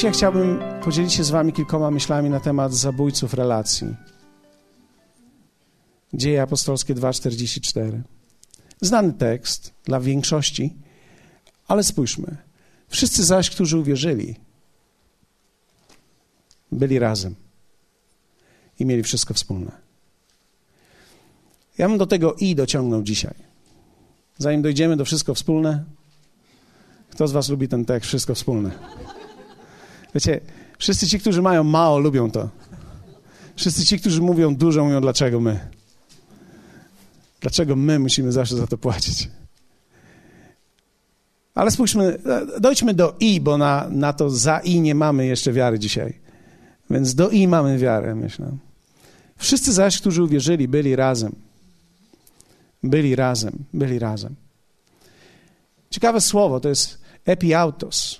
Dzisiaj chciałbym podzielić się z Wami kilkoma myślami na temat zabójców relacji. Dzieje apostolskie 2,44. Znany tekst dla większości, ale spójrzmy. Wszyscy zaś, którzy uwierzyli, byli razem i mieli wszystko wspólne. Ja bym do tego i dociągnął dzisiaj. Zanim dojdziemy do wszystko wspólne, kto z Was lubi ten tekst, wszystko wspólne? Wiecie, wszyscy ci, którzy mają mało, lubią to. Wszyscy ci, którzy mówią dużo, mówią dlaczego my. Dlaczego my musimy zawsze za to płacić? Ale spójrzmy, dojdźmy do i, bo na, na to za i nie mamy jeszcze wiary dzisiaj. Więc do i mamy wiarę, myślę. Wszyscy zaś, którzy uwierzyli, byli razem. Byli razem, byli razem. Ciekawe słowo to jest epiautos.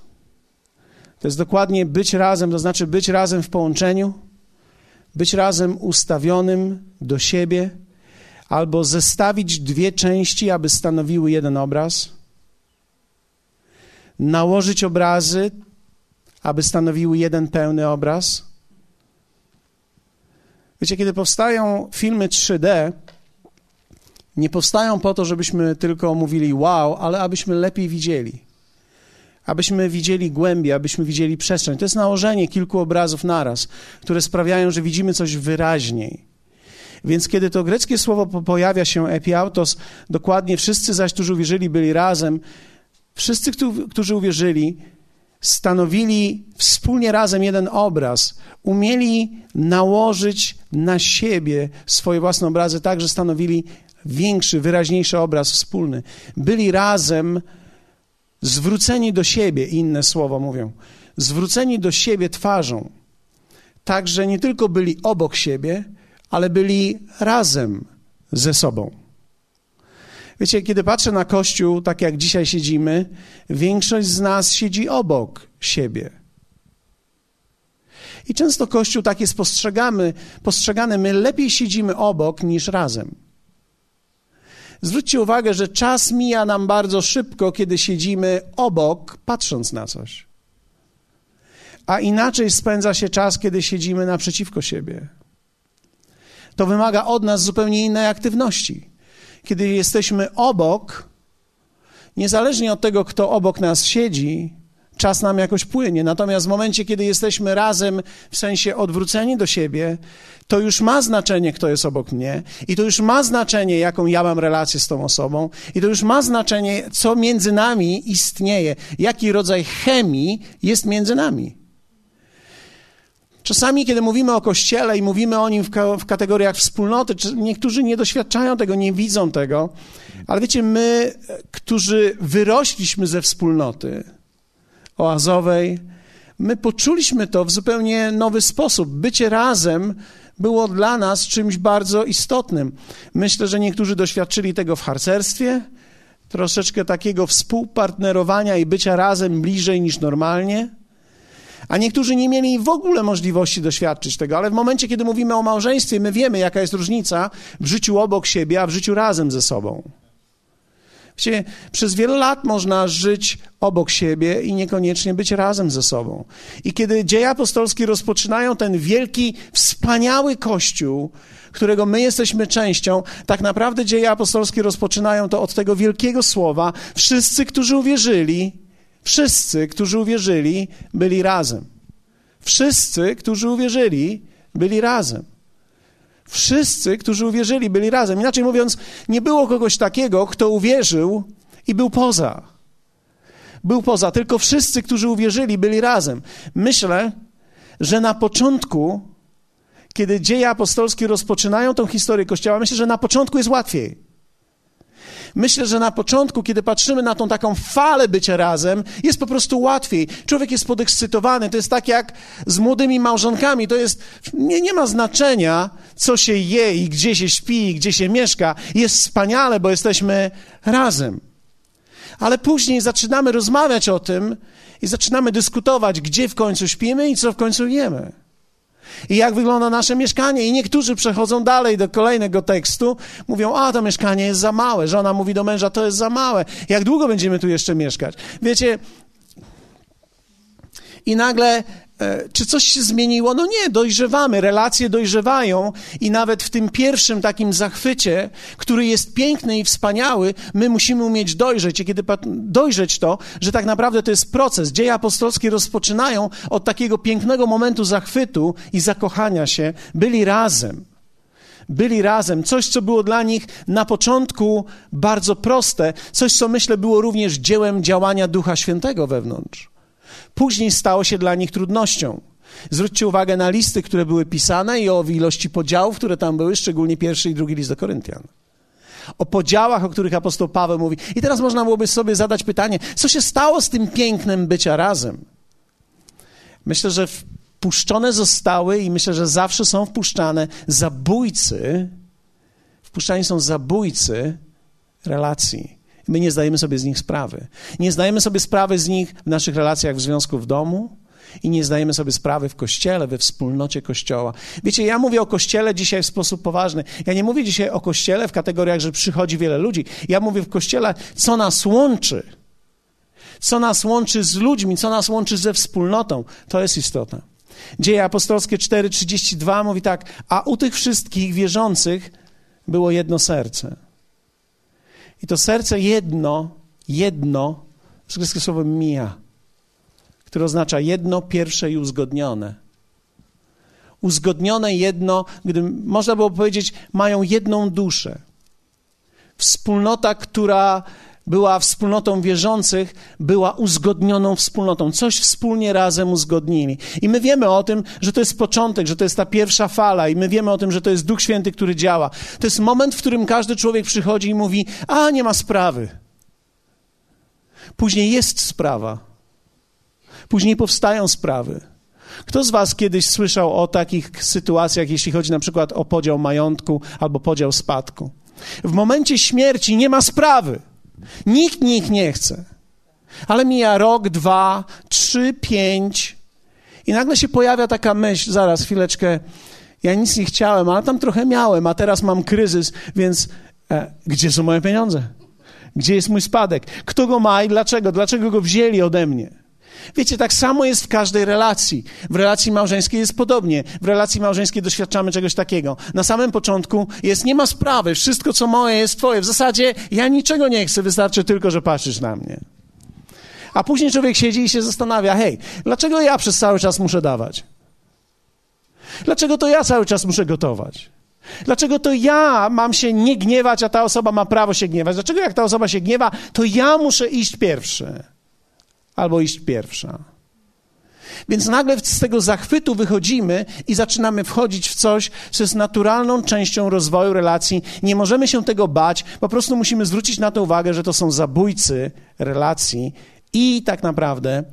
To jest dokładnie być razem, to znaczy być razem w połączeniu, być razem ustawionym do siebie, albo zestawić dwie części, aby stanowiły jeden obraz, nałożyć obrazy, aby stanowiły jeden pełny obraz. Wiecie, kiedy powstają filmy 3D, nie powstają po to, żebyśmy tylko mówili wow, ale abyśmy lepiej widzieli. Abyśmy widzieli głębiej, abyśmy widzieli przestrzeń. To jest nałożenie kilku obrazów naraz, które sprawiają, że widzimy coś wyraźniej. Więc kiedy to greckie słowo pojawia się epiautos, dokładnie wszyscy zaś, którzy uwierzyli, byli razem. Wszyscy, którzy uwierzyli, stanowili wspólnie razem jeden obraz, umieli nałożyć na siebie swoje własne obrazy tak, że stanowili większy, wyraźniejszy obraz wspólny. Byli razem zwróceni do siebie, inne słowa mówią, zwróceni do siebie twarzą. Tak, że nie tylko byli obok siebie, ale byli razem ze sobą. Wiecie, kiedy patrzę na Kościół, tak jak dzisiaj siedzimy, większość z nas siedzi obok siebie. I często Kościół tak jest postrzegany, my lepiej siedzimy obok niż razem. Zwróćcie uwagę, że czas mija nam bardzo szybko, kiedy siedzimy obok, patrząc na coś. A inaczej spędza się czas, kiedy siedzimy naprzeciwko siebie. To wymaga od nas zupełnie innej aktywności. Kiedy jesteśmy obok, niezależnie od tego, kto obok nas siedzi, czas nam jakoś płynie. Natomiast w momencie, kiedy jesteśmy razem, w sensie odwróceni do siebie, to już ma znaczenie, kto jest obok mnie, i to już ma znaczenie, jaką ja mam relację z tą osobą, i to już ma znaczenie, co między nami istnieje, jaki rodzaj chemii jest między nami. Czasami, kiedy mówimy o Kościele i mówimy o nim w, ka w kategoriach wspólnoty, niektórzy nie doświadczają tego, nie widzą tego, ale wiecie, my, którzy wyrośliśmy ze wspólnoty oazowej, my poczuliśmy to w zupełnie nowy sposób. Bycie razem było dla nas czymś bardzo istotnym. Myślę, że niektórzy doświadczyli tego w harcerstwie, troszeczkę takiego współpartnerowania i bycia razem bliżej niż normalnie. A niektórzy nie mieli w ogóle możliwości doświadczyć tego, ale w momencie, kiedy mówimy o małżeństwie, my wiemy, jaka jest różnica w życiu obok siebie, a w życiu razem ze sobą. Przez wiele lat można żyć obok siebie i niekoniecznie być razem ze sobą. I kiedy dzieje apostolskie rozpoczynają ten wielki, wspaniały Kościół, którego my jesteśmy częścią, tak naprawdę dzieje apostolskie rozpoczynają to od tego wielkiego słowa: wszyscy, którzy uwierzyli, wszyscy, którzy uwierzyli, byli razem. Wszyscy, którzy uwierzyli, byli razem. Wszyscy, którzy uwierzyli, byli razem. Inaczej mówiąc, nie było kogoś takiego, kto uwierzył i był poza. Był poza, tylko wszyscy, którzy uwierzyli, byli razem. Myślę, że na początku, kiedy dzieje apostolskie rozpoczynają tą historię Kościoła, myślę, że na początku jest łatwiej. Myślę, że na początku, kiedy patrzymy na tą taką falę bycia razem, jest po prostu łatwiej. Człowiek jest podekscytowany. To jest tak jak z młodymi małżonkami. To jest, nie, nie ma znaczenia, co się je i gdzie się śpi i gdzie się mieszka. Jest wspaniale, bo jesteśmy razem. Ale później zaczynamy rozmawiać o tym i zaczynamy dyskutować, gdzie w końcu śpimy i co w końcu jemy i jak wygląda nasze mieszkanie. I niektórzy przechodzą dalej do kolejnego tekstu, mówią, a to mieszkanie jest za małe. Żona mówi do męża, to jest za małe. Jak długo będziemy tu jeszcze mieszkać? Wiecie, i nagle e, czy coś się zmieniło? No nie, dojrzewamy, relacje dojrzewają i nawet w tym pierwszym takim zachwycie, który jest piękny i wspaniały, my musimy umieć dojrzeć. I kiedy dojrzeć to, że tak naprawdę to jest proces. Dzieje apostolskie rozpoczynają od takiego pięknego momentu zachwytu i zakochania się. Byli razem byli razem, coś, co było dla nich na początku bardzo proste, coś, co myślę było również dziełem działania Ducha Świętego wewnątrz. Później stało się dla nich trudnością. Zwróćcie uwagę na listy, które były pisane i o ilości podziałów, które tam były, szczególnie pierwszy i drugi list do Koryntian. O podziałach, o których apostoł Paweł mówi. I teraz można byłoby sobie zadać pytanie, co się stało z tym pięknem bycia razem? Myślę, że wpuszczone zostały i myślę, że zawsze są wpuszczane zabójcy, wpuszczani są zabójcy relacji. My nie zdajemy sobie z nich sprawy. Nie zdajemy sobie sprawy z nich w naszych relacjach w związku w domu i nie zdajemy sobie sprawy w kościele, we wspólnocie kościoła. Wiecie, ja mówię o kościele dzisiaj w sposób poważny. Ja nie mówię dzisiaj o kościele w kategoriach, że przychodzi wiele ludzi. Ja mówię w kościele, co nas łączy. Co nas łączy z ludźmi, co nas łączy ze wspólnotą. To jest istotne. Dzieje apostolskie 4:32 mówi tak: A u tych wszystkich wierzących było jedno serce. I to serce jedno, jedno, z greckiego słowo mija, które oznacza jedno, pierwsze i uzgodnione. Uzgodnione jedno, gdy można było powiedzieć, mają jedną duszę. Wspólnota, która była wspólnotą wierzących, była uzgodnioną wspólnotą. Coś wspólnie razem uzgodnili. I my wiemy o tym, że to jest początek, że to jest ta pierwsza fala, i my wiemy o tym, że to jest Duch Święty, który działa. To jest moment, w którym każdy człowiek przychodzi i mówi: A, nie ma sprawy. Później jest sprawa. Później powstają sprawy. Kto z Was kiedyś słyszał o takich sytuacjach, jeśli chodzi na przykład o podział majątku albo podział spadku? W momencie śmierci nie ma sprawy. Nikt nikt nie chce. Ale mija rok, dwa, trzy, pięć i nagle się pojawia taka myśl, zaraz, chwileczkę, ja nic nie chciałem, ale tam trochę miałem, a teraz mam kryzys, więc e, gdzie są moje pieniądze? Gdzie jest mój spadek? Kto go ma i dlaczego? Dlaczego go wzięli ode mnie? Wiecie, tak samo jest w każdej relacji. W relacji małżeńskiej jest podobnie. W relacji małżeńskiej doświadczamy czegoś takiego. Na samym początku jest, nie ma sprawy, wszystko co moje jest twoje. W zasadzie ja niczego nie chcę, wystarczy tylko, że patrzysz na mnie. A później człowiek siedzi i się zastanawia, hej, dlaczego ja przez cały czas muszę dawać? Dlaczego to ja cały czas muszę gotować? Dlaczego to ja mam się nie gniewać, a ta osoba ma prawo się gniewać? Dlaczego jak ta osoba się gniewa, to ja muszę iść pierwszy? Albo iść pierwsza. Więc nagle z tego zachwytu wychodzimy i zaczynamy wchodzić w coś, co jest naturalną częścią rozwoju relacji. Nie możemy się tego bać, po prostu musimy zwrócić na to uwagę, że to są zabójcy relacji i tak naprawdę,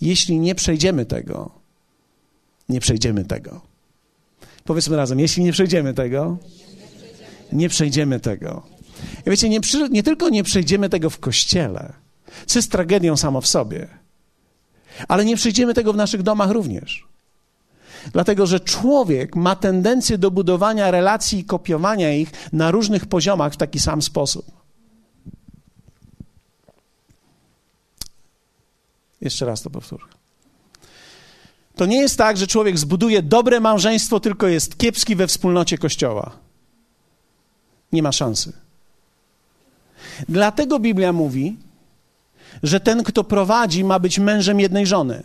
jeśli nie przejdziemy tego, nie przejdziemy tego. Powiedzmy razem, jeśli nie przejdziemy tego, nie przejdziemy tego. I wiecie, nie, nie tylko nie przejdziemy tego w kościele, co jest tragedią samo w sobie. Ale nie przejdziemy tego w naszych domach również. Dlatego, że człowiek ma tendencję do budowania relacji i kopiowania ich na różnych poziomach w taki sam sposób. Jeszcze raz to powtórzę. To nie jest tak, że człowiek zbuduje dobre małżeństwo, tylko jest kiepski we wspólnocie kościoła. Nie ma szansy. Dlatego Biblia mówi, że ten, kto prowadzi, ma być mężem jednej żony.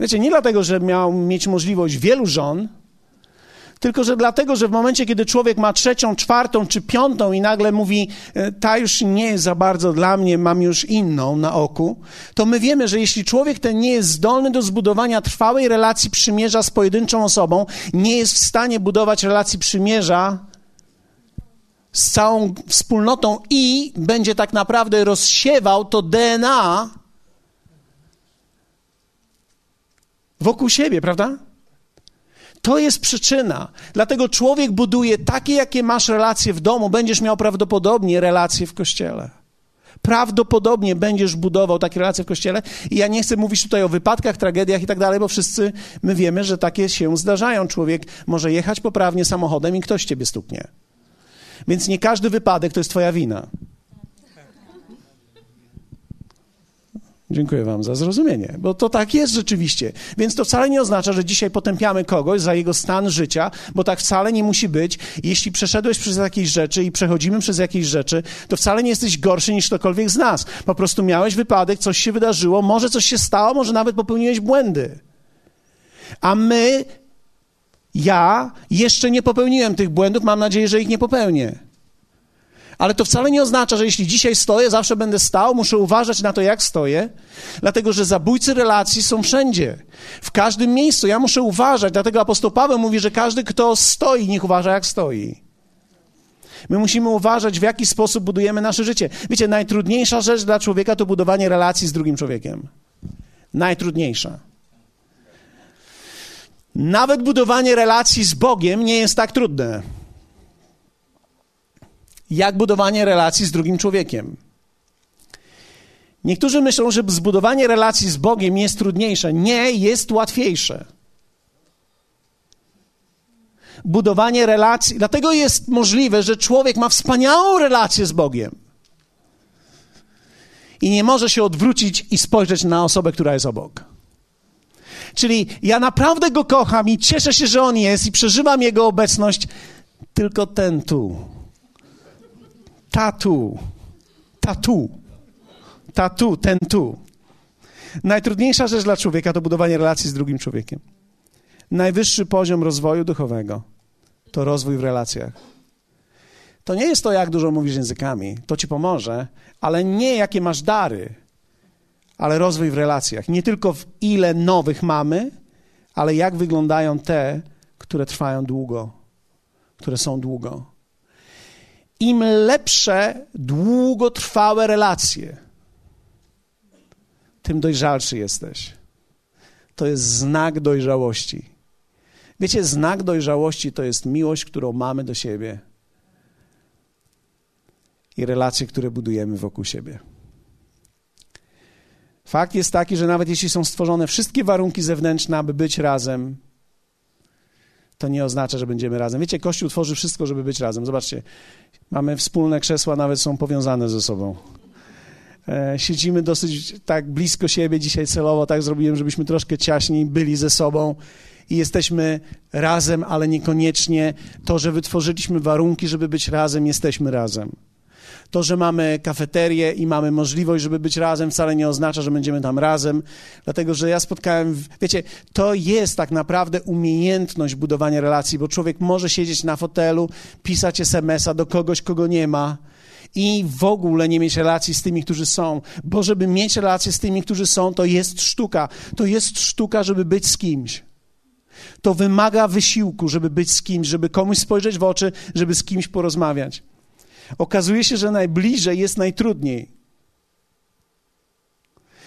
Wiecie, nie dlatego, że miał mieć możliwość wielu żon, tylko że dlatego, że w momencie, kiedy człowiek ma trzecią, czwartą czy piątą i nagle mówi, e, ta już nie jest za bardzo dla mnie, mam już inną na oku, to my wiemy, że jeśli człowiek ten nie jest zdolny do zbudowania trwałej relacji przymierza z pojedynczą osobą, nie jest w stanie budować relacji przymierza z całą wspólnotą i będzie tak naprawdę rozsiewał to DNA wokół siebie, prawda? To jest przyczyna. Dlatego człowiek buduje takie, jakie masz relacje w domu, będziesz miał prawdopodobnie relacje w kościele. Prawdopodobnie będziesz budował takie relacje w kościele. I ja nie chcę mówić tutaj o wypadkach, tragediach i tak dalej, bo wszyscy my wiemy, że takie się zdarzają. Człowiek może jechać poprawnie samochodem i ktoś ciebie stuknie. Więc nie każdy wypadek to jest Twoja wina. Dziękuję Wam za zrozumienie, bo to tak jest rzeczywiście. Więc to wcale nie oznacza, że dzisiaj potępiamy kogoś za jego stan życia, bo tak wcale nie musi być. Jeśli przeszedłeś przez jakieś rzeczy i przechodzimy przez jakieś rzeczy, to wcale nie jesteś gorszy niż ktokolwiek z nas. Po prostu miałeś wypadek, coś się wydarzyło, może coś się stało, może nawet popełniłeś błędy. A my, ja jeszcze nie popełniłem tych błędów, mam nadzieję, że ich nie popełnię. Ale to wcale nie oznacza, że jeśli dzisiaj stoję, zawsze będę stał, muszę uważać na to, jak stoję, dlatego że zabójcy relacji są wszędzie, w każdym miejscu. Ja muszę uważać, dlatego apostoł Paweł mówi, że każdy, kto stoi, niech uważa, jak stoi. My musimy uważać, w jaki sposób budujemy nasze życie. Wiecie, najtrudniejsza rzecz dla człowieka to budowanie relacji z drugim człowiekiem. Najtrudniejsza. Nawet budowanie relacji z Bogiem nie jest tak trudne jak budowanie relacji z drugim człowiekiem. Niektórzy myślą, że zbudowanie relacji z Bogiem jest trudniejsze. Nie, jest łatwiejsze. Budowanie relacji, dlatego jest możliwe, że człowiek ma wspaniałą relację z Bogiem i nie może się odwrócić i spojrzeć na osobę, która jest obok. Czyli ja naprawdę go kocham i cieszę się, że on jest i przeżywam jego obecność, tylko ten tu tatu, tatu, tatu, ten tu. Najtrudniejsza rzecz dla człowieka to budowanie relacji z drugim człowiekiem. Najwyższy poziom rozwoju duchowego to rozwój w relacjach. To nie jest to, jak dużo mówisz językami, to ci pomoże, ale nie jakie masz dary, ale rozwój w relacjach. Nie tylko w ile nowych mamy, ale jak wyglądają te, które trwają długo, które są długo im lepsze, długotrwałe relacje, tym dojrzalszy jesteś. To jest znak dojrzałości. Wiecie, znak dojrzałości to jest miłość, którą mamy do siebie i relacje, które budujemy wokół siebie. Fakt jest taki, że nawet jeśli są stworzone wszystkie warunki zewnętrzne, aby być razem, to nie oznacza, że będziemy razem. Wiecie, Kościół tworzy wszystko, żeby być razem. Zobaczcie, mamy wspólne krzesła, nawet są powiązane ze sobą. E, siedzimy dosyć tak blisko siebie dzisiaj celowo, tak zrobiłem, żebyśmy troszkę ciaśniej byli ze sobą i jesteśmy razem, ale niekoniecznie to, że wytworzyliśmy warunki, żeby być razem, jesteśmy razem. To, że mamy kafeterię i mamy możliwość, żeby być razem, wcale nie oznacza, że będziemy tam razem, dlatego że ja spotkałem, wiecie, to jest tak naprawdę umiejętność budowania relacji, bo człowiek może siedzieć na fotelu, pisać SMS-a do kogoś, kogo nie ma i w ogóle nie mieć relacji z tymi, którzy są. Bo żeby mieć relacje z tymi, którzy są, to jest sztuka. To jest sztuka, żeby być z kimś. To wymaga wysiłku, żeby być z kimś, żeby komuś spojrzeć w oczy, żeby z kimś porozmawiać. Okazuje się, że najbliżej jest najtrudniej.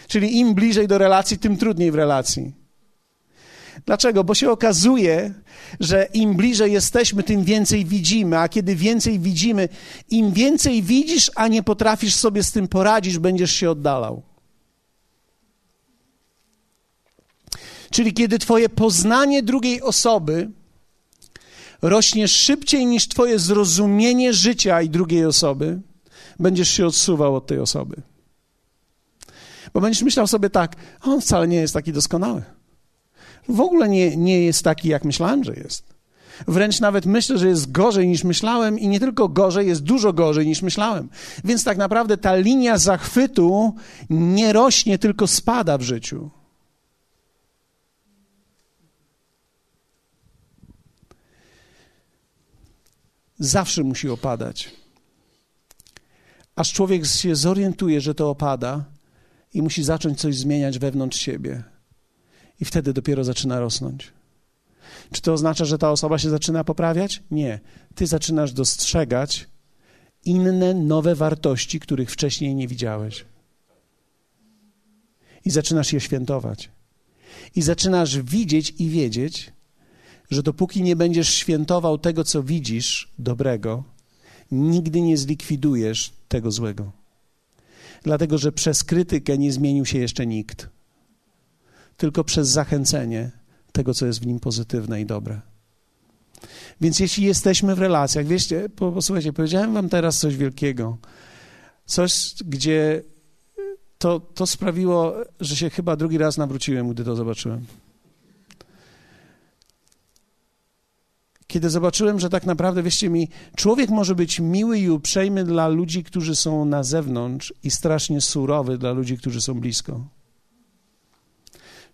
Czyli im bliżej do relacji, tym trudniej w relacji. Dlaczego? Bo się okazuje, że im bliżej jesteśmy, tym więcej widzimy, a kiedy więcej widzimy, im więcej widzisz, a nie potrafisz sobie z tym poradzić, będziesz się oddalał. Czyli kiedy Twoje poznanie drugiej osoby rośnie szybciej niż Twoje zrozumienie życia i drugiej osoby, będziesz się odsuwał od tej osoby. Bo będziesz myślał sobie tak, on wcale nie jest taki doskonały. W ogóle nie, nie jest taki, jak myślałem, że jest. Wręcz nawet myślę, że jest gorzej niż myślałem i nie tylko gorzej, jest dużo gorzej niż myślałem. Więc tak naprawdę ta linia zachwytu nie rośnie, tylko spada w życiu. Zawsze musi opadać. Aż człowiek się zorientuje, że to opada i musi zacząć coś zmieniać wewnątrz siebie. I wtedy dopiero zaczyna rosnąć. Czy to oznacza, że ta osoba się zaczyna poprawiać? Nie. Ty zaczynasz dostrzegać inne, nowe wartości, których wcześniej nie widziałeś. I zaczynasz je świętować. I zaczynasz widzieć i wiedzieć, że dopóki nie będziesz świętował tego, co widzisz dobrego, nigdy nie zlikwidujesz tego złego. Dlatego, że przez krytykę nie zmienił się jeszcze nikt, tylko przez zachęcenie tego, co jest w nim pozytywne i dobre. Więc jeśli jesteśmy w relacjach, wiecie, posłuchajcie, powiedziałem wam teraz coś wielkiego. Coś, gdzie to, to sprawiło, że się chyba drugi raz nawróciłem, gdy to zobaczyłem. Kiedy zobaczyłem, że tak naprawdę, wieście mi, człowiek może być miły i uprzejmy dla ludzi, którzy są na zewnątrz i strasznie surowy dla ludzi, którzy są blisko.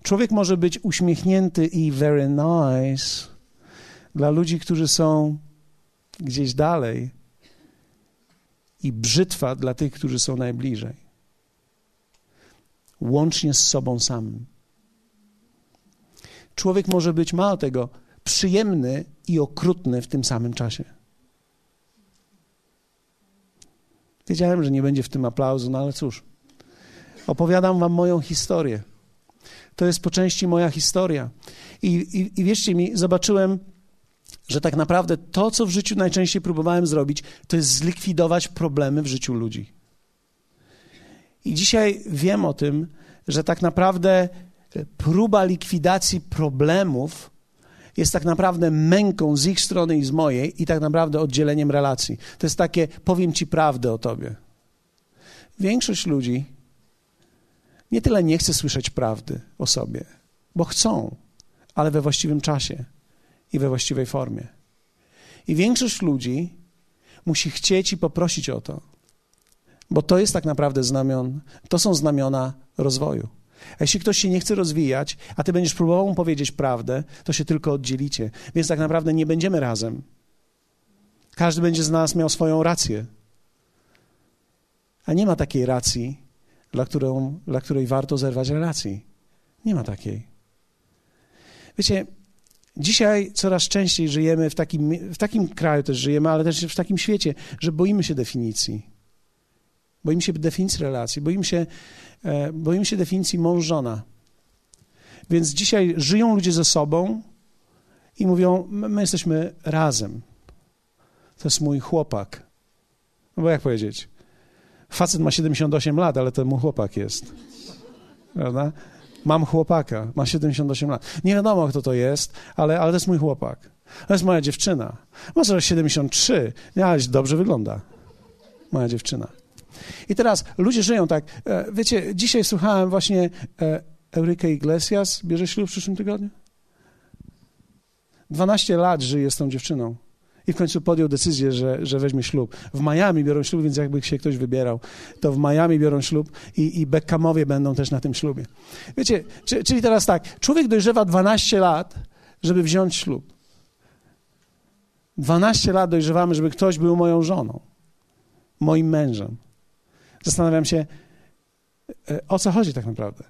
Człowiek może być uśmiechnięty i very nice dla ludzi, którzy są gdzieś dalej i brzytwa dla tych, którzy są najbliżej. Łącznie z sobą samym. Człowiek może być, mało tego, przyjemny i okrutny w tym samym czasie. Wiedziałem, że nie będzie w tym aplauzu, no ale cóż. Opowiadam wam moją historię. To jest po części moja historia. I, i, i wierzcie mi, zobaczyłem, że tak naprawdę to, co w życiu najczęściej próbowałem zrobić, to jest zlikwidować problemy w życiu ludzi. I dzisiaj wiem o tym, że tak naprawdę próba likwidacji problemów jest tak naprawdę męką z ich strony i z mojej i tak naprawdę oddzieleniem relacji. To jest takie, powiem ci prawdę o tobie. Większość ludzi nie tyle nie chce słyszeć prawdy o sobie, bo chcą, ale we właściwym czasie i we właściwej formie. I większość ludzi musi chcieć i poprosić o to, bo to jest tak naprawdę znamion, to są znamiona rozwoju. A jeśli ktoś się nie chce rozwijać, a ty będziesz próbował mu powiedzieć prawdę, to się tylko oddzielicie. Więc tak naprawdę nie będziemy razem. Każdy będzie z nas miał swoją rację. A nie ma takiej racji, dla, którą, dla której warto zerwać relacji. Nie ma takiej. Wiecie, dzisiaj coraz częściej żyjemy w takim, w takim kraju też żyjemy, ale też w takim świecie, że boimy się definicji. Boimy się definicji relacji, boimy się, e, boimy się definicji mąż-żona. Więc dzisiaj żyją ludzie ze sobą i mówią, my jesteśmy razem. To jest mój chłopak. No bo jak powiedzieć? Facet ma 78 lat, ale to mój chłopak jest. Prawda? Mam chłopaka, ma 78 lat. Nie wiadomo, kto to jest, ale, ale to jest mój chłopak. To jest moja dziewczyna. Ma 73, ale dobrze wygląda. Moja dziewczyna. I teraz ludzie żyją tak. E, wiecie, dzisiaj słuchałem właśnie e, Euryka Iglesias, bierze ślub w przyszłym tygodniu. 12 lat żyje z tą dziewczyną. I w końcu podjął decyzję, że, że weźmie ślub. W Miami biorą ślub, więc jakby się ktoś wybierał, to w Miami biorą ślub i, i Beckhamowie będą też na tym ślubie. Wiecie, czyli teraz tak, człowiek dojrzewa 12 lat, żeby wziąć ślub. 12 lat dojrzewamy, żeby ktoś był moją żoną, moim mężem. Zastanawiam się, e, o co chodzi tak naprawdę.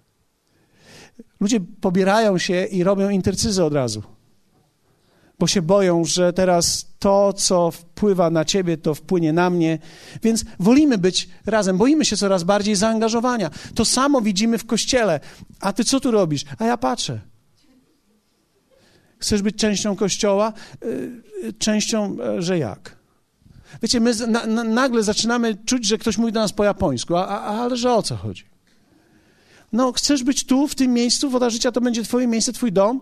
Ludzie pobierają się i robią intercyzy od razu, bo się boją, że teraz to, co wpływa na ciebie, to wpłynie na mnie, więc wolimy być razem, boimy się coraz bardziej zaangażowania. To samo widzimy w kościele. A ty co tu robisz? A ja patrzę. Chcesz być częścią kościoła? E, częścią, e, że jak? Wiecie, my na, na, nagle zaczynamy czuć, że ktoś mówi do nas po japońsku, a, a, ale że o co chodzi? No, chcesz być tu, w tym miejscu, woda życia to będzie twoje miejsce, twój dom,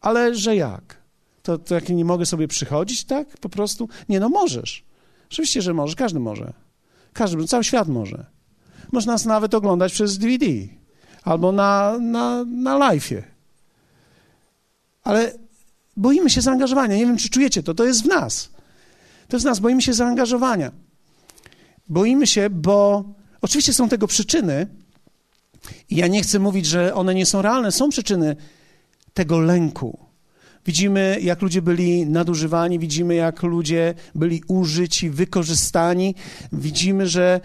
ale że jak? To, to jak nie mogę sobie przychodzić, tak? Po prostu? Nie, no możesz. Oczywiście, że możesz, każdy może. Każdy, cały świat może. Można nas nawet oglądać przez DVD albo na, na, na live'ie. Ale boimy się zaangażowania. Nie wiem, czy czujecie to. To jest w nas. To z nas boimy się zaangażowania. Boimy się, bo oczywiście są tego przyczyny, i ja nie chcę mówić, że one nie są realne. Są przyczyny tego lęku. Widzimy, jak ludzie byli nadużywani, widzimy, jak ludzie byli użyci, wykorzystani. Widzimy, że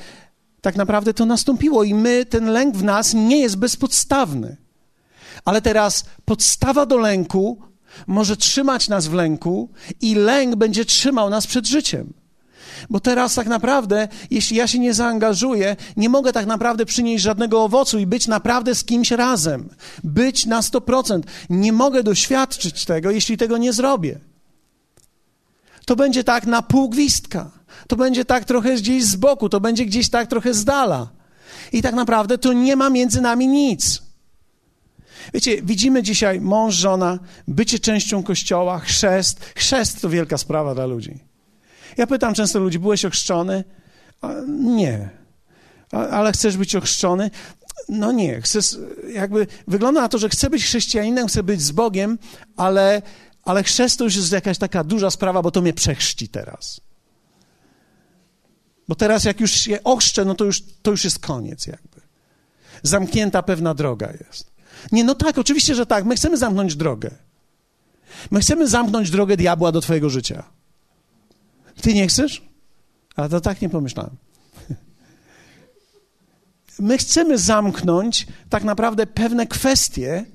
tak naprawdę to nastąpiło i my, ten lęk w nas nie jest bezpodstawny. Ale teraz podstawa do lęku może trzymać nas w lęku i lęk będzie trzymał nas przed życiem. Bo teraz tak naprawdę, jeśli ja się nie zaangażuję, nie mogę tak naprawdę przynieść żadnego owocu i być naprawdę z kimś razem. Być na 100%. Nie mogę doświadczyć tego, jeśli tego nie zrobię. To będzie tak na pół gwizdka. To będzie tak trochę gdzieś z boku, to będzie gdzieś tak trochę z dala. I tak naprawdę to nie ma między nami nic. Wiecie, widzimy dzisiaj mąż, żona, bycie częścią kościoła, chrzest. Chrzest to wielka sprawa dla ludzi. Ja pytam często ludzi, byłeś ochrzczony? A nie. ale chcesz być ochrzczony? No nie, chcesz, jakby wygląda na to, że chcę być chrześcijaninem, chcę być z Bogiem, ale, ale chrzest to już jest jakaś taka duża sprawa, bo to mnie przechrzci teraz. Bo teraz jak już się ochrzczę, no to już, to już jest koniec jakby. Zamknięta pewna droga jest. Nie, no tak, oczywiście, że tak. My chcemy zamknąć drogę. My chcemy zamknąć drogę diabła do twojego życia. Ty nie chcesz? A to tak nie pomyślałem. My chcemy zamknąć tak naprawdę pewne kwestie,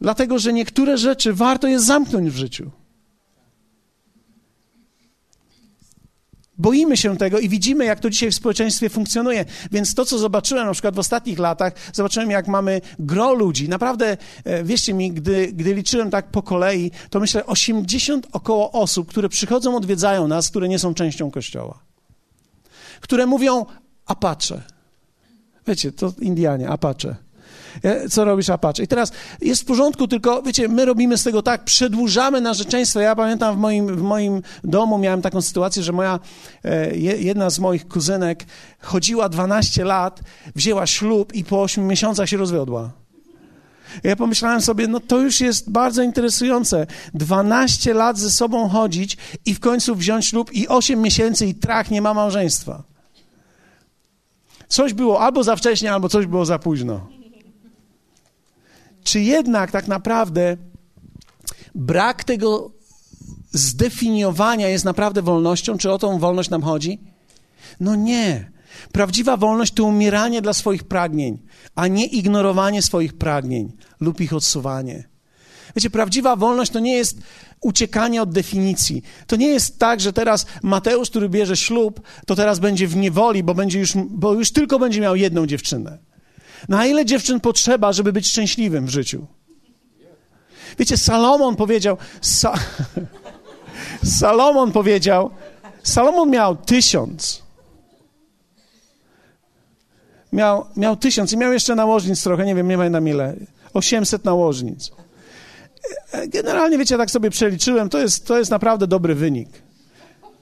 dlatego że niektóre rzeczy warto jest zamknąć w życiu. Boimy się tego i widzimy, jak to dzisiaj w społeczeństwie funkcjonuje. Więc to, co zobaczyłem na przykład w ostatnich latach, zobaczyłem, jak mamy gro ludzi. Naprawdę, e, wierzcie mi, gdy, gdy liczyłem tak po kolei, to myślę 80 około osób, które przychodzą, odwiedzają nas, które nie są częścią Kościoła. Które mówią, Apache. Wiecie, to Indianie, Apache. Co robisz, Apache? I teraz jest w porządku, tylko wiecie, my robimy z tego tak, przedłużamy narzeczeństwo. Ja pamiętam w moim, w moim domu miałem taką sytuację, że moja, e, jedna z moich kuzynek chodziła 12 lat, wzięła ślub i po 8 miesiącach się rozwiodła. Ja pomyślałem sobie, no to już jest bardzo interesujące. 12 lat ze sobą chodzić i w końcu wziąć ślub i 8 miesięcy i trach nie ma małżeństwa. Coś było albo za wcześnie, albo coś było za późno. Czy jednak tak naprawdę brak tego zdefiniowania jest naprawdę wolnością? Czy o tą wolność nam chodzi? No nie. Prawdziwa wolność to umieranie dla swoich pragnień, a nie ignorowanie swoich pragnień lub ich odsuwanie. Wiecie, prawdziwa wolność to nie jest uciekanie od definicji. To nie jest tak, że teraz Mateusz, który bierze ślub, to teraz będzie w niewoli, bo, będzie już, bo już tylko będzie miał jedną dziewczynę. Na ile dziewczyn potrzeba, żeby być szczęśliwym w życiu? Wiecie, Salomon powiedział, Sa Salomon powiedział, Salomon miał tysiąc. Miał, miał tysiąc i miał jeszcze nałożnic trochę, nie wiem, nie pamiętam ile. 800 nałożnic. Generalnie, wiecie, tak sobie przeliczyłem, to jest, to jest naprawdę dobry wynik.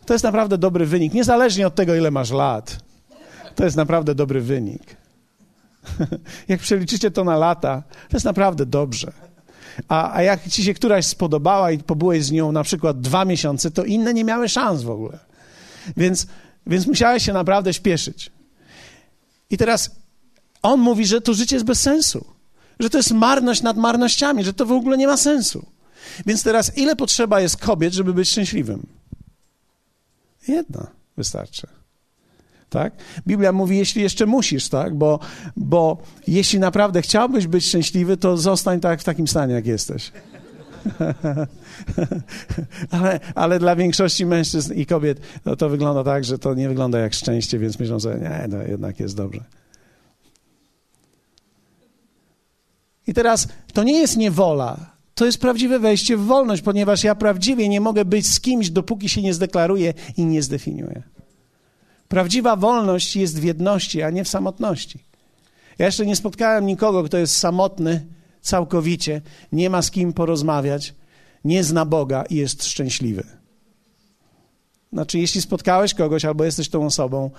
To jest naprawdę dobry wynik, niezależnie od tego, ile masz lat. To jest naprawdę dobry wynik. Jak przeliczycie to na lata, to jest naprawdę dobrze. A, a jak ci się któraś spodobała i pobyłeś z nią na przykład dwa miesiące, to inne nie miały szans w ogóle. Więc, więc musiałeś się naprawdę śpieszyć. I teraz on mówi, że to życie jest bez sensu. Że to jest marność nad marnościami, że to w ogóle nie ma sensu. Więc teraz ile potrzeba jest kobiet, żeby być szczęśliwym? Jedna wystarczy tak? Biblia mówi, jeśli jeszcze musisz, tak? Bo, bo jeśli naprawdę chciałbyś być szczęśliwy, to zostań tak w takim stanie, jak jesteś. ale, ale dla większości mężczyzn i kobiet no to wygląda tak, że to nie wygląda jak szczęście, więc myślą sobie, nie, no jednak jest dobrze. I teraz to nie jest niewola, to jest prawdziwe wejście w wolność, ponieważ ja prawdziwie nie mogę być z kimś, dopóki się nie zdeklaruję i nie zdefiniuję. Prawdziwa wolność jest w jedności, a nie w samotności. Ja jeszcze nie spotkałem nikogo, kto jest samotny całkowicie, nie ma z kim porozmawiać, nie zna Boga i jest szczęśliwy. Znaczy, jeśli spotkałeś kogoś albo jesteś tą osobą,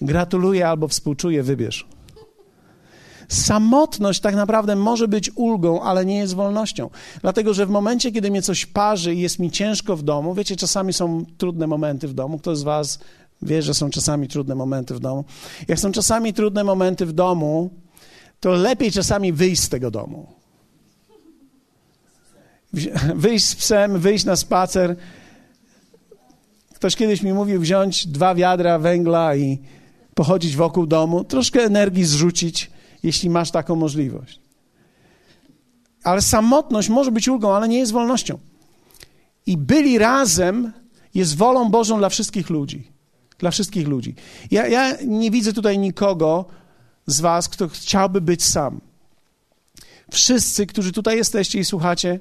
gratuluję albo współczuję, wybierz. Samotność tak naprawdę może być ulgą, ale nie jest wolnością. Dlatego, że w momencie, kiedy mnie coś parzy i jest mi ciężko w domu, wiecie, czasami są trudne momenty w domu. Kto z Was Wiesz, że są czasami trudne momenty w domu. Jak są czasami trudne momenty w domu, to lepiej czasami wyjść z tego domu. Wyjść z psem, wyjść na spacer. Ktoś kiedyś mi mówił wziąć dwa wiadra węgla i pochodzić wokół domu, troszkę energii zrzucić, jeśli masz taką możliwość. Ale samotność może być ulgą, ale nie jest wolnością. I byli razem jest wolą Bożą dla wszystkich ludzi dla wszystkich ludzi. Ja, ja nie widzę tutaj nikogo z Was, kto chciałby być sam. Wszyscy, którzy tutaj jesteście i słuchacie,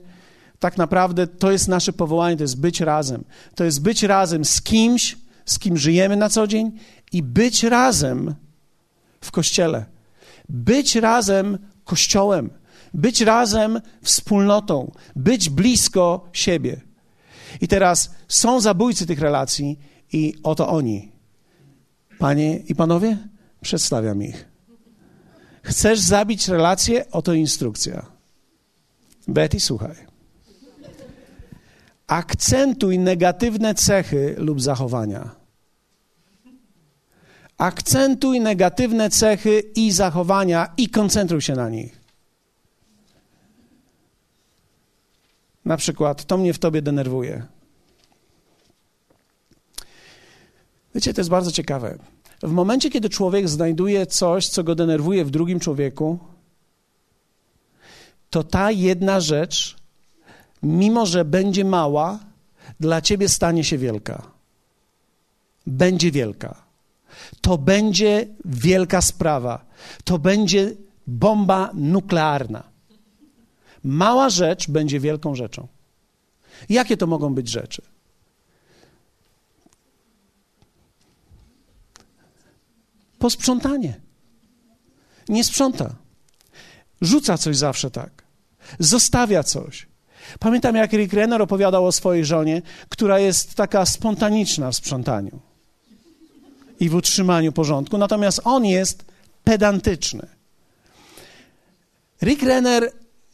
tak naprawdę to jest nasze powołanie, to jest być razem. To jest być razem z kimś, z kim żyjemy na co dzień i być razem w kościele. Być razem kościołem. Być razem wspólnotą. Być blisko siebie. I teraz są zabójcy tych relacji i oto oni. Panie i panowie, Przedstawiam ich. Chcesz zabić relację? Oto instrukcja. Betty, słuchaj. Akcentuj negatywne cechy lub zachowania. Akcentuj negatywne cechy i zachowania i koncentruj się na nich. Na przykład, to mnie w tobie denerwuje. Wiecie, to jest bardzo ciekawe. W momencie, kiedy człowiek znajduje coś, co go denerwuje w drugim człowieku, to ta jedna rzecz, mimo że będzie mała, dla ciebie stanie się wielka. Będzie wielka. To będzie wielka sprawa. To będzie bomba nuklearna. Mała rzecz będzie wielką rzeczą. Jakie to mogą być rzeczy? Posprzątanie. Nie sprząta. Rzuca coś zawsze tak. Zostawia coś. Pamiętam, jak Rick Renner opowiadał o swojej żonie, która jest taka spontaniczna w sprzątaniu i w utrzymaniu porządku, natomiast on jest pedantyczny. Rick Renner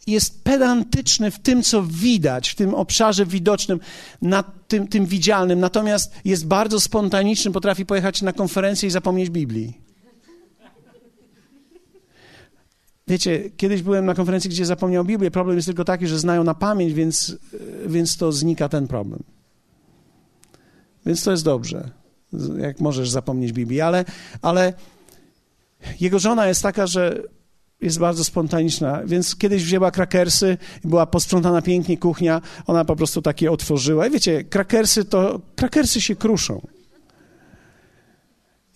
jest pedantyczny w tym, co widać, w tym obszarze widocznym, na tym, tym widzialnym, natomiast jest bardzo spontaniczny, potrafi pojechać na konferencję i zapomnieć Biblii. Wiecie, kiedyś byłem na konferencji, gdzie zapomniał Biblię. Problem jest tylko taki, że znają na pamięć, więc, więc to znika ten problem. Więc to jest dobrze, jak możesz zapomnieć Biblii. Ale, ale jego żona jest taka, że jest bardzo spontaniczna, więc kiedyś wzięła krakersy i była posprzątana pięknie kuchnia, ona po prostu takie otworzyła. I wiecie, krakersy to, krakersy się kruszą.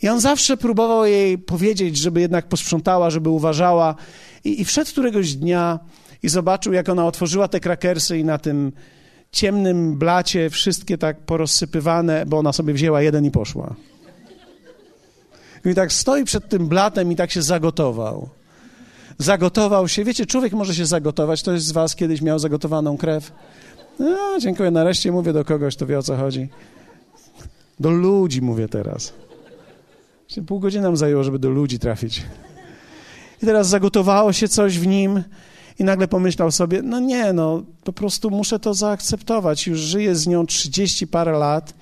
I on zawsze próbował jej powiedzieć, żeby jednak posprzątała, żeby uważała. I, I wszedł któregoś dnia i zobaczył, jak ona otworzyła te krakersy i na tym ciemnym blacie wszystkie tak porozsypywane, bo ona sobie wzięła jeden i poszła. I tak stoi przed tym blatem i tak się zagotował zagotował się. Wiecie, człowiek może się zagotować. Ktoś z was kiedyś miał zagotowaną krew? No, dziękuję. Nareszcie mówię do kogoś, kto wie o co chodzi. Do ludzi mówię teraz. Pół godziny nam zajęło, żeby do ludzi trafić. I teraz zagotowało się coś w nim i nagle pomyślał sobie, no nie, no po prostu muszę to zaakceptować. Już żyję z nią 30 parę lat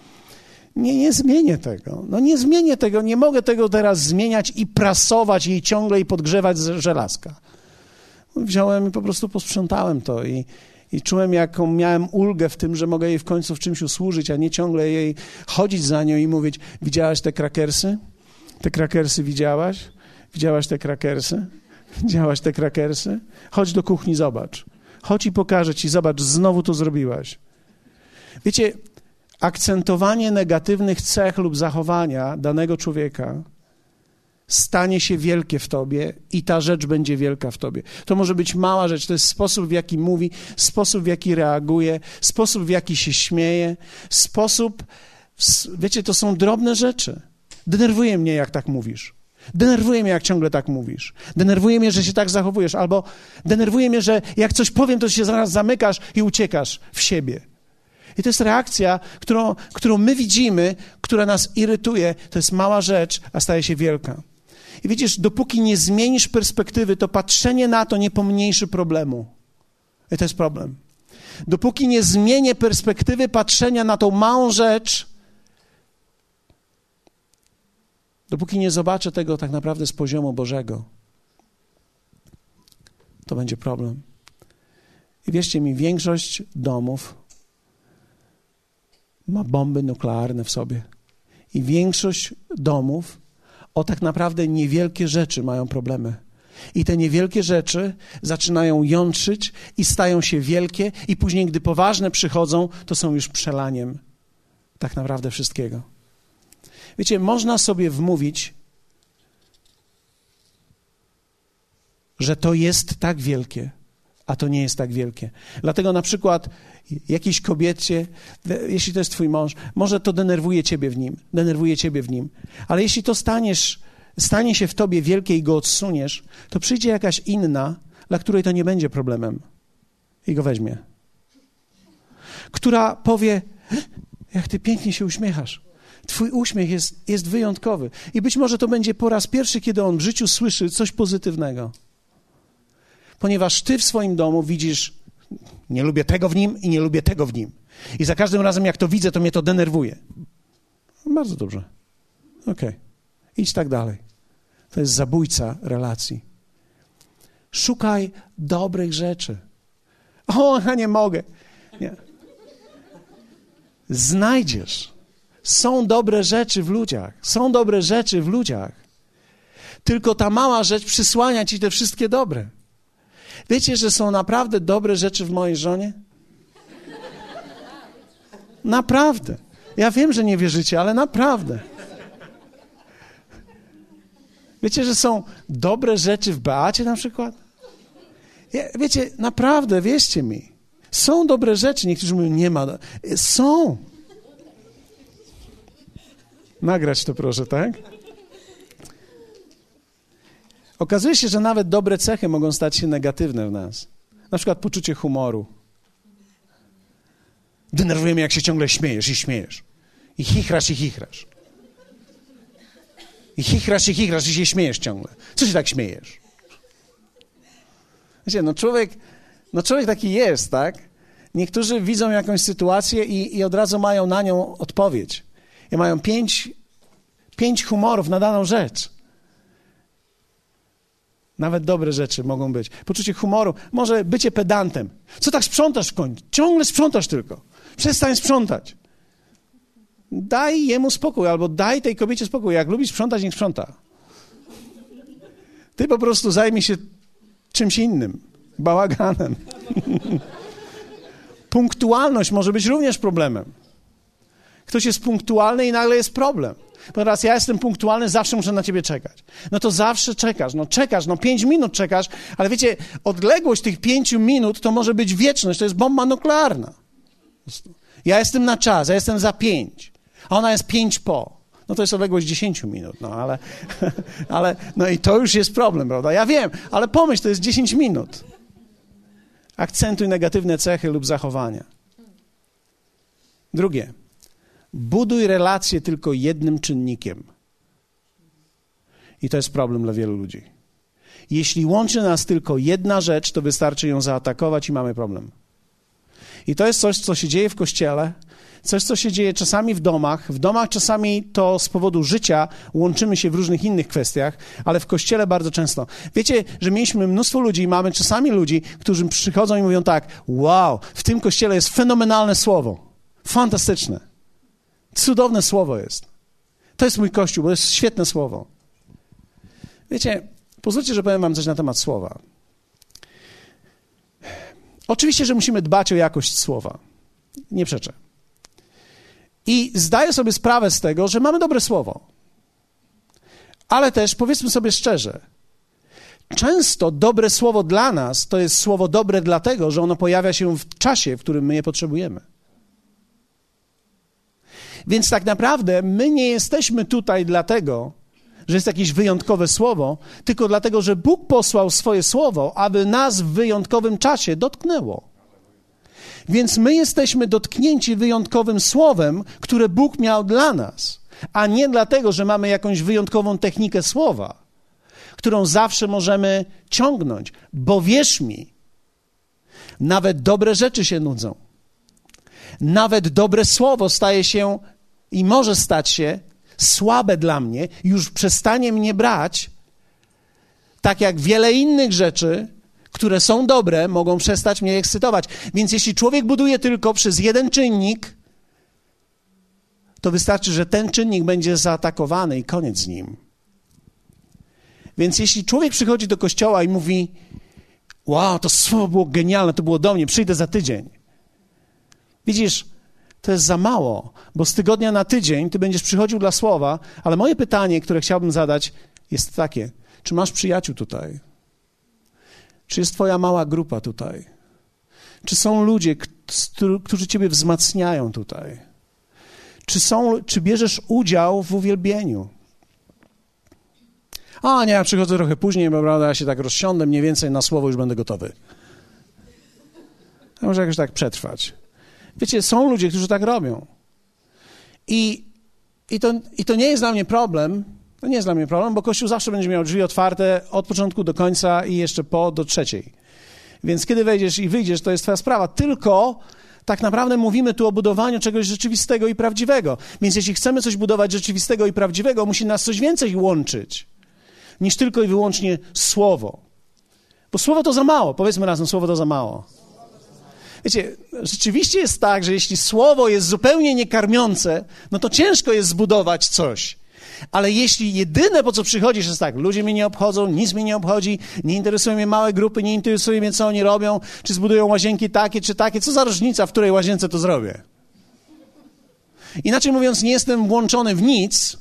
nie, nie zmienię tego. No nie zmienię tego, nie mogę tego teraz zmieniać i prasować jej ciągle i podgrzewać żelazka. Wziąłem i po prostu posprzątałem to i, i czułem, jaką miałem ulgę w tym, że mogę jej w końcu w czymś usłużyć, a nie ciągle jej chodzić za nią i mówić, widziałaś te krakersy? Te krakersy widziałaś? Widziałaś te krakersy? Widziałaś te krakersy? Chodź do kuchni, zobacz. Chodź i pokażę ci, zobacz, znowu to zrobiłaś. Wiecie, akcentowanie negatywnych cech lub zachowania danego człowieka stanie się wielkie w tobie i ta rzecz będzie wielka w tobie. To może być mała rzecz, to jest sposób, w jaki mówi, sposób, w jaki reaguje, sposób, w jaki się śmieje, sposób, wiecie, to są drobne rzeczy. Denerwuje mnie, jak tak mówisz. Denerwuje mnie, jak ciągle tak mówisz. Denerwuje mnie, że się tak zachowujesz, albo denerwuje mnie, że jak coś powiem, to się zaraz zamykasz i uciekasz w siebie. I to jest reakcja, którą, którą my widzimy, która nas irytuje. To jest mała rzecz, a staje się wielka. I widzisz, dopóki nie zmienisz perspektywy, to patrzenie na to nie pomniejszy problemu. I to jest problem. Dopóki nie zmienię perspektywy patrzenia na tą małą rzecz, dopóki nie zobaczę tego tak naprawdę z poziomu Bożego, to będzie problem. I wierzcie mi, większość domów ma bomby nuklearne w sobie. I większość domów o tak naprawdę niewielkie rzeczy mają problemy. I te niewielkie rzeczy zaczynają jątrzyć i stają się wielkie, i później, gdy poważne przychodzą, to są już przelaniem tak naprawdę wszystkiego. Wiecie, można sobie wmówić, że to jest tak wielkie, a to nie jest tak wielkie. Dlatego na przykład jakiejś kobiecie, jeśli to jest twój mąż, może to denerwuje ciebie w nim, denerwuje ciebie w nim, ale jeśli to staniesz, stanie się w tobie wielkie i go odsuniesz, to przyjdzie jakaś inna, dla której to nie będzie problemem i go weźmie. Która powie, jak ty pięknie się uśmiechasz, Twój uśmiech jest, jest wyjątkowy. I być może to będzie po raz pierwszy, kiedy on w życiu słyszy coś pozytywnego. Ponieważ ty w swoim domu widzisz, nie lubię tego w nim i nie lubię tego w nim. I za każdym razem, jak to widzę, to mnie to denerwuje. Bardzo dobrze. Okej. Okay. Idź tak dalej. To jest zabójca relacji. Szukaj dobrych rzeczy. O, ja nie mogę. Nie. Znajdziesz. Są dobre rzeczy w ludziach. Są dobre rzeczy w ludziach. Tylko ta mała rzecz przysłania ci te wszystkie dobre. Wiecie, że są naprawdę dobre rzeczy w mojej żonie? Naprawdę. Ja wiem, że nie wierzycie, ale naprawdę. Wiecie, że są dobre rzeczy w Beacie na przykład? Wiecie, naprawdę, wierzcie mi. Są dobre rzeczy. Niektórzy mówią, nie ma. Są. Nagrać to proszę, tak? Okazuje się, że nawet dobre cechy mogą stać się negatywne w nas. Na przykład poczucie humoru. Denerwujemy, jak się ciągle śmiejesz i śmiejesz. I chichrasz i chichrasz. I chichrasz i chichrasz i się śmiejesz ciągle. Co się tak śmiejesz? Wiecie, no człowiek, no człowiek taki jest, tak? Niektórzy widzą jakąś sytuację i, i od razu mają na nią odpowiedź. I mają pięć, pięć humorów na daną rzecz. Nawet dobre rzeczy mogą być. Poczucie humoru, może bycie pedantem. Co tak sprzątasz w końcu? Ciągle sprzątasz tylko. Przestań sprzątać. Daj jemu spokój, albo daj tej kobiecie spokój. Jak lubi sprzątać, niech sprząta. Ty po prostu zajmij się czymś innym. Bałaganem. Punktualność może być również problemem. Ktoś jest punktualny i nagle jest problem. Teraz ja jestem punktualny, zawsze muszę na ciebie czekać. No to zawsze czekasz, no czekasz, no pięć minut czekasz, ale wiecie, odległość tych pięciu minut to może być wieczność, to jest bomba nuklearna. Ja jestem na czas, ja jestem za pięć, a ona jest pięć po. No to jest odległość 10 minut, no ale, ale no i to już jest problem, prawda? Ja wiem, ale pomyśl, to jest 10 minut. Akcentuj negatywne cechy lub zachowania. Drugie. Buduj relacje tylko jednym czynnikiem. I to jest problem dla wielu ludzi. Jeśli łączy nas tylko jedna rzecz, to wystarczy ją zaatakować i mamy problem. I to jest coś, co się dzieje w kościele, coś, co się dzieje czasami w domach. W domach czasami to z powodu życia łączymy się w różnych innych kwestiach, ale w kościele bardzo często. Wiecie, że mieliśmy mnóstwo ludzi mamy czasami ludzi, którzy przychodzą i mówią tak: Wow, w tym kościele jest fenomenalne słowo. Fantastyczne. Cudowne słowo jest. To jest mój kościół, bo jest świetne słowo. Wiecie, pozwólcie, że powiem wam coś na temat słowa. Oczywiście, że musimy dbać o jakość słowa. Nie przeczę. I zdaję sobie sprawę z tego, że mamy dobre słowo. Ale też powiedzmy sobie szczerze, często dobre słowo dla nas to jest słowo dobre dlatego, że ono pojawia się w czasie, w którym my je potrzebujemy. Więc tak naprawdę my nie jesteśmy tutaj dlatego, że jest jakieś wyjątkowe słowo, tylko dlatego, że Bóg posłał swoje słowo, aby nas w wyjątkowym czasie dotknęło. Więc my jesteśmy dotknięci wyjątkowym słowem, które Bóg miał dla nas, a nie dlatego, że mamy jakąś wyjątkową technikę słowa, którą zawsze możemy ciągnąć. Bo wierz mi, nawet dobre rzeczy się nudzą. Nawet dobre słowo staje się i może stać się słabe dla mnie, już przestanie mnie brać, tak jak wiele innych rzeczy, które są dobre, mogą przestać mnie ekscytować. Więc jeśli człowiek buduje tylko przez jeden czynnik, to wystarczy, że ten czynnik będzie zaatakowany i koniec z nim. Więc jeśli człowiek przychodzi do kościoła i mówi: Wow, to słowo było genialne, to było do mnie, przyjdę za tydzień. Widzisz, to jest za mało, bo z tygodnia na tydzień ty będziesz przychodził dla słowa, ale moje pytanie, które chciałbym zadać, jest takie: czy masz przyjaciół tutaj? Czy jest Twoja mała grupa tutaj? Czy są ludzie, którzy Ciebie wzmacniają tutaj? Czy, są, czy bierzesz udział w uwielbieniu? A nie, ja przychodzę trochę później, bo prawda, ja się tak rozsiądę, mniej więcej na słowo już będę gotowy. Ja może jakoś tak przetrwać. Wiecie, są ludzie, którzy tak robią. I i, to, I to nie jest dla mnie problem, to nie jest dla mnie problem, bo Kościół zawsze będzie miał drzwi otwarte od początku do końca i jeszcze po do trzeciej. Więc kiedy wejdziesz i wyjdziesz, to jest twoja sprawa. Tylko tak naprawdę mówimy tu o budowaniu czegoś rzeczywistego i prawdziwego. Więc jeśli chcemy coś budować rzeczywistego i prawdziwego, musi nas coś więcej łączyć niż tylko i wyłącznie słowo. Bo słowo to za mało. Powiedzmy razem, słowo to za mało. Wiecie, rzeczywiście jest tak, że jeśli słowo jest zupełnie niekarmiące, no to ciężko jest zbudować coś. Ale jeśli jedyne, po co przychodzisz, jest tak, ludzie mnie nie obchodzą, nic mnie nie obchodzi, nie interesują mnie małe grupy, nie interesuje mnie, co oni robią, czy zbudują łazienki takie, czy takie, co za różnica, w której łazience to zrobię. Inaczej mówiąc, nie jestem włączony w nic,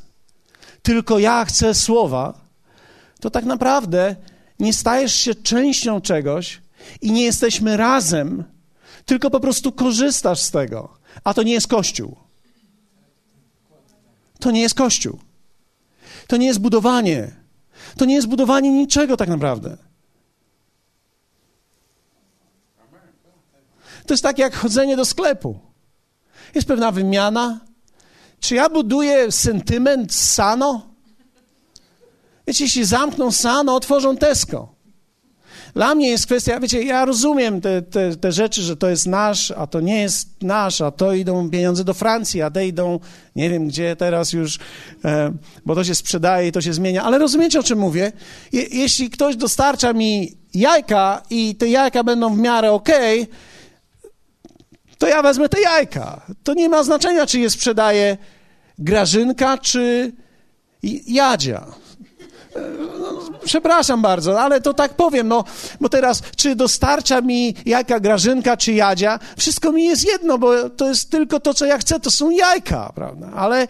tylko ja chcę słowa, to tak naprawdę nie stajesz się częścią czegoś i nie jesteśmy razem, tylko po prostu korzystasz z tego. A to nie jest Kościół. To nie jest Kościół. To nie jest budowanie. To nie jest budowanie niczego tak naprawdę. To jest tak jak chodzenie do sklepu. Jest pewna wymiana. Czy ja buduję sentyment sano? Wiecie, jeśli zamkną sano, otworzą Tesco. Dla mnie jest kwestia, wiecie, ja rozumiem te, te, te, rzeczy, że to jest nasz, a to nie jest nasz, a to idą pieniądze do Francji, a te idą, nie wiem gdzie teraz już, e, bo to się sprzedaje i to się zmienia, ale rozumiecie o czym mówię? Je, jeśli ktoś dostarcza mi jajka i te jajka będą w miarę okej, okay, to ja wezmę te jajka. To nie ma znaczenia, czy je sprzedaje Grażynka, czy Jadzia przepraszam bardzo, ale to tak powiem, no, bo teraz, czy dostarcza mi jajka Grażynka, czy Jadzia, wszystko mi jest jedno, bo to jest tylko to, co ja chcę, to są jajka, prawda? Ale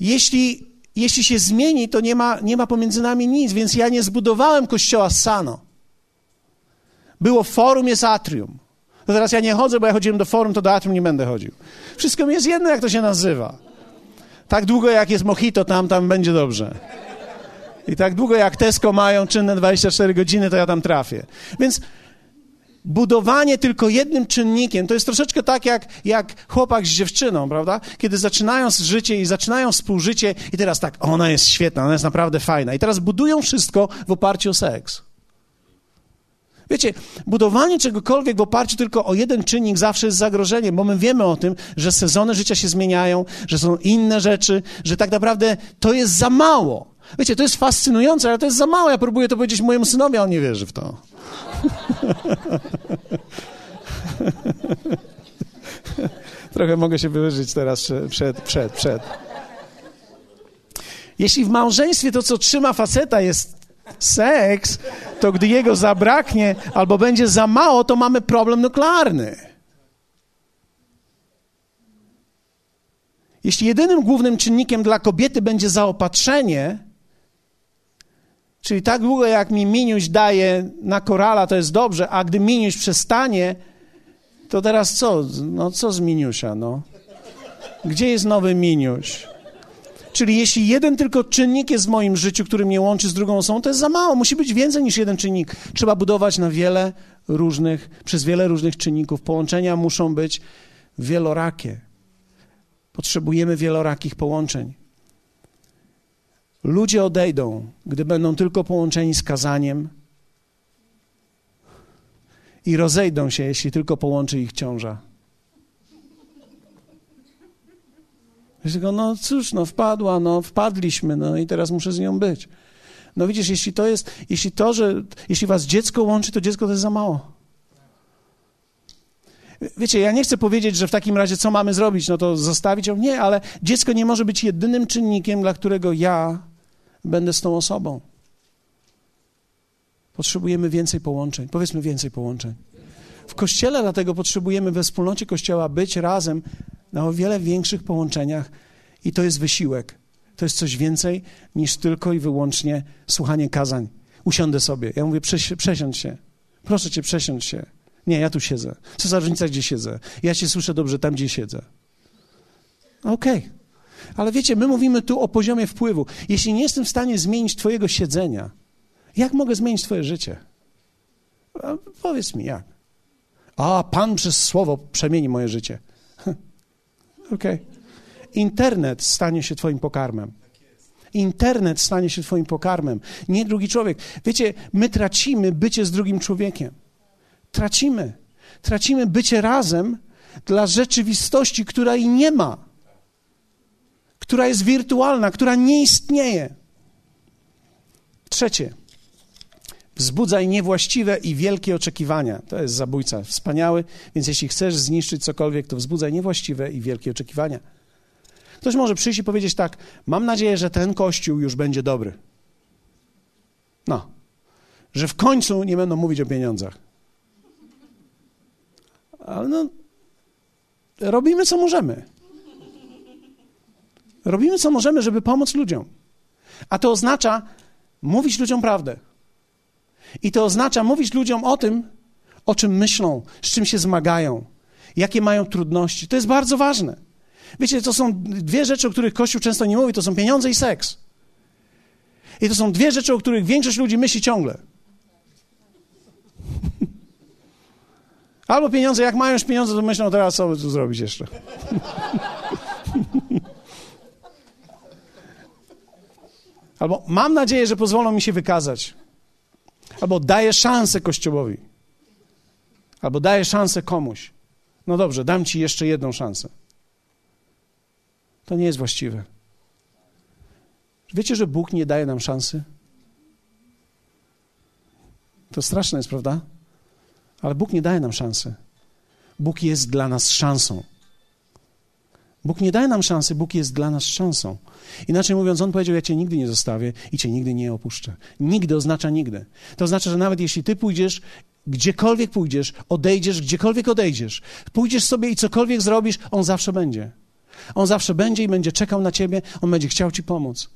jeśli, jeśli się zmieni, to nie ma, nie ma pomiędzy nami nic, więc ja nie zbudowałem kościoła Sano. Było forum, jest atrium. To teraz ja nie chodzę, bo ja chodziłem do forum, to do atrium nie będę chodził. Wszystko mi jest jedno, jak to się nazywa. Tak długo, jak jest mojito tam, tam będzie dobrze. I tak długo jak Tesco mają czynne 24 godziny, to ja tam trafię. Więc budowanie tylko jednym czynnikiem, to jest troszeczkę tak jak, jak chłopak z dziewczyną, prawda? Kiedy zaczynają życie i zaczynają współżycie i teraz tak, ona jest świetna, ona jest naprawdę fajna. I teraz budują wszystko w oparciu o seks. Wiecie, budowanie czegokolwiek w oparciu tylko o jeden czynnik zawsze jest zagrożeniem, bo my wiemy o tym, że sezony życia się zmieniają, że są inne rzeczy, że tak naprawdę to jest za mało. Wiecie, to jest fascynujące, ale to jest za mało. Ja próbuję to powiedzieć mojemu synowi, a on nie wierzy w to. Trochę mogę się wywyżyć teraz przed, przed, przed. Jeśli w małżeństwie to, co trzyma faceta, jest seks, to gdy jego zabraknie albo będzie za mało, to mamy problem nuklearny. Jeśli jedynym głównym czynnikiem dla kobiety będzie zaopatrzenie, Czyli tak długo jak mi Miniuś daje na korala, to jest dobrze, a gdy Miniuś przestanie, to teraz co? No co z Miniusia, no? Gdzie jest nowy Miniuś? Czyli jeśli jeden tylko czynnik jest w moim życiu, który mnie łączy z drugą osobą, to jest za mało. Musi być więcej niż jeden czynnik. Trzeba budować na wiele różnych, przez wiele różnych czynników. Połączenia muszą być wielorakie. Potrzebujemy wielorakich połączeń. Ludzie odejdą, gdy będą tylko połączeni z kazaniem i rozejdą się, jeśli tylko połączy ich ciąża. No cóż, no wpadła, no wpadliśmy, no i teraz muszę z nią być. No widzisz, jeśli to jest, jeśli to, że, jeśli was dziecko łączy, to dziecko to jest za mało. Wiecie, ja nie chcę powiedzieć, że w takim razie co mamy zrobić, no to zostawić ją. Nie, ale dziecko nie może być jedynym czynnikiem, dla którego ja będę z tą osobą. Potrzebujemy więcej połączeń. Powiedzmy więcej połączeń. W kościele dlatego potrzebujemy we wspólnocie kościoła być razem na o wiele większych połączeniach i to jest wysiłek. To jest coś więcej niż tylko i wyłącznie słuchanie kazań. Usiądę sobie. Ja mówię, przesiądź się. Proszę cię, przesiądź się. Nie, ja tu siedzę. Co za różnica, gdzie siedzę? Ja cię słyszę dobrze tam, gdzie siedzę. Okej. Okay. Ale wiecie, my mówimy tu o poziomie wpływu. Jeśli nie jestem w stanie zmienić Twojego siedzenia, jak mogę zmienić Twoje życie? A powiedz mi, jak? A, Pan przez słowo przemieni moje życie. Okej. Okay. Internet stanie się Twoim pokarmem. Internet stanie się Twoim pokarmem, nie drugi człowiek. Wiecie, my tracimy bycie z drugim człowiekiem. Tracimy. Tracimy bycie razem dla rzeczywistości, której nie ma, która jest wirtualna, która nie istnieje. Trzecie. Wzbudzaj niewłaściwe i wielkie oczekiwania. To jest zabójca wspaniały, więc jeśli chcesz zniszczyć cokolwiek, to wzbudzaj niewłaściwe i wielkie oczekiwania. Ktoś może przyjść i powiedzieć tak: Mam nadzieję, że ten kościół już będzie dobry. No, że w końcu nie będą mówić o pieniądzach. Ale no, robimy co możemy. Robimy co możemy, żeby pomóc ludziom. A to oznacza mówić ludziom prawdę. I to oznacza mówić ludziom o tym, o czym myślą, z czym się zmagają, jakie mają trudności. To jest bardzo ważne. Wiecie, to są dwie rzeczy, o których Kościół często nie mówi, to są pieniądze i seks. I to są dwie rzeczy, o których większość ludzi myśli ciągle. Albo pieniądze, jak mają już pieniądze, to myślą teraz, co zrobić jeszcze. Albo mam nadzieję, że pozwolą mi się wykazać. Albo daję szansę Kościołowi. Albo daję szansę komuś. No dobrze, dam ci jeszcze jedną szansę. To nie jest właściwe. Wiecie, że Bóg nie daje nam szansy? To straszne jest, prawda? Ale Bóg nie daje nam szansy. Bóg jest dla nas szansą. Bóg nie daje nam szansy, Bóg jest dla nas szansą. Inaczej mówiąc, On powiedział: Ja cię nigdy nie zostawię i cię nigdy nie opuszczę. Nigdy oznacza nigdy. To oznacza, że nawet jeśli ty pójdziesz, gdziekolwiek pójdziesz, odejdziesz, gdziekolwiek odejdziesz, pójdziesz sobie i cokolwiek zrobisz, On zawsze będzie. On zawsze będzie i będzie czekał na ciebie, on będzie chciał ci pomóc.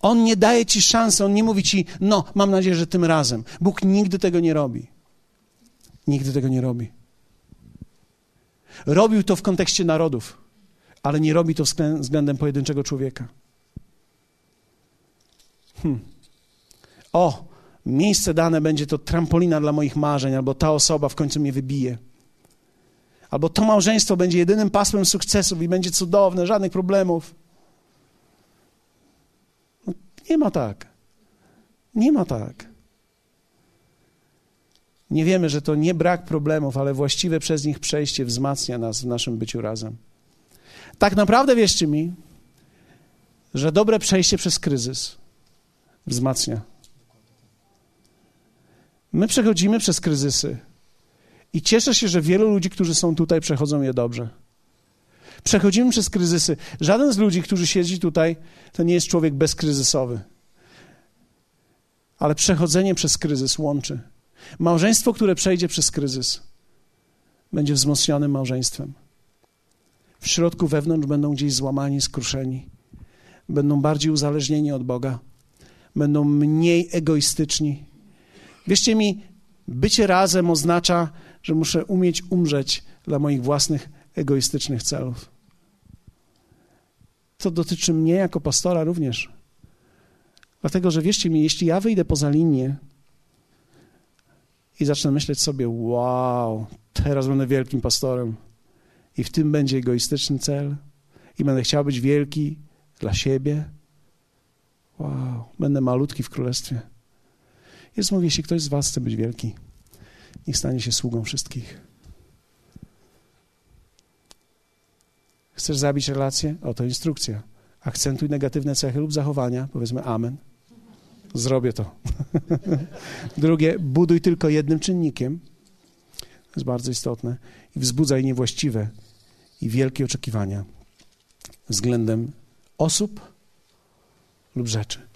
On nie daje ci szansy, on nie mówi ci, no, mam nadzieję, że tym razem. Bóg nigdy tego nie robi. Nigdy tego nie robi. Robił to w kontekście narodów, ale nie robi to względem pojedynczego człowieka. Hmm. O, miejsce dane będzie to trampolina dla moich marzeń, albo ta osoba w końcu mnie wybije. Albo to małżeństwo będzie jedynym pasmem sukcesów i będzie cudowne, żadnych problemów. No, nie ma tak. Nie ma tak. Nie wiemy, że to nie brak problemów, ale właściwe przez nich przejście wzmacnia nas w naszym byciu razem. Tak naprawdę wierzcie mi, że dobre przejście przez kryzys wzmacnia. My przechodzimy przez kryzysy i cieszę się, że wielu ludzi, którzy są tutaj, przechodzą je dobrze. Przechodzimy przez kryzysy. Żaden z ludzi, którzy siedzi tutaj, to nie jest człowiek bezkryzysowy. Ale przechodzenie przez kryzys łączy. Małżeństwo, które przejdzie przez kryzys, będzie wzmocnionym małżeństwem. W środku wewnątrz będą gdzieś złamani, skruszeni. Będą bardziej uzależnieni od Boga. Będą mniej egoistyczni. Wierzcie mi, bycie razem oznacza, że muszę umieć umrzeć dla moich własnych egoistycznych celów. To dotyczy mnie jako pastora również. Dlatego, że wierzcie mi, jeśli ja wyjdę poza linię i zacznę myśleć sobie, wow, teraz będę wielkim pastorem i w tym będzie egoistyczny cel i będę chciał być wielki dla siebie, będę malutki w królestwie. Jest mówi, jeśli ktoś z was chce być wielki, niech stanie się sługą wszystkich. Chcesz zabić relację? Oto instrukcja. Akcentuj negatywne cechy lub zachowania, powiedzmy amen. Zrobię to. Drugie, buduj tylko jednym czynnikiem. To jest bardzo istotne. I wzbudzaj niewłaściwe i wielkie oczekiwania względem osób lub rzeczy.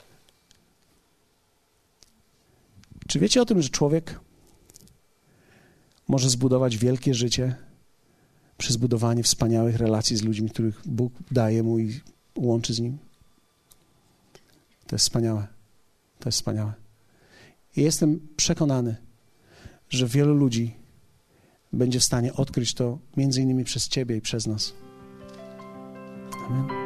Czy wiecie o tym, że człowiek może zbudować wielkie życie przez budowanie wspaniałych relacji z ludźmi, których Bóg daje mu i łączy z nim. To jest wspaniałe. To jest wspaniałe. I jestem przekonany, że wielu ludzi będzie w stanie odkryć to między innymi przez Ciebie i przez nas. Amen.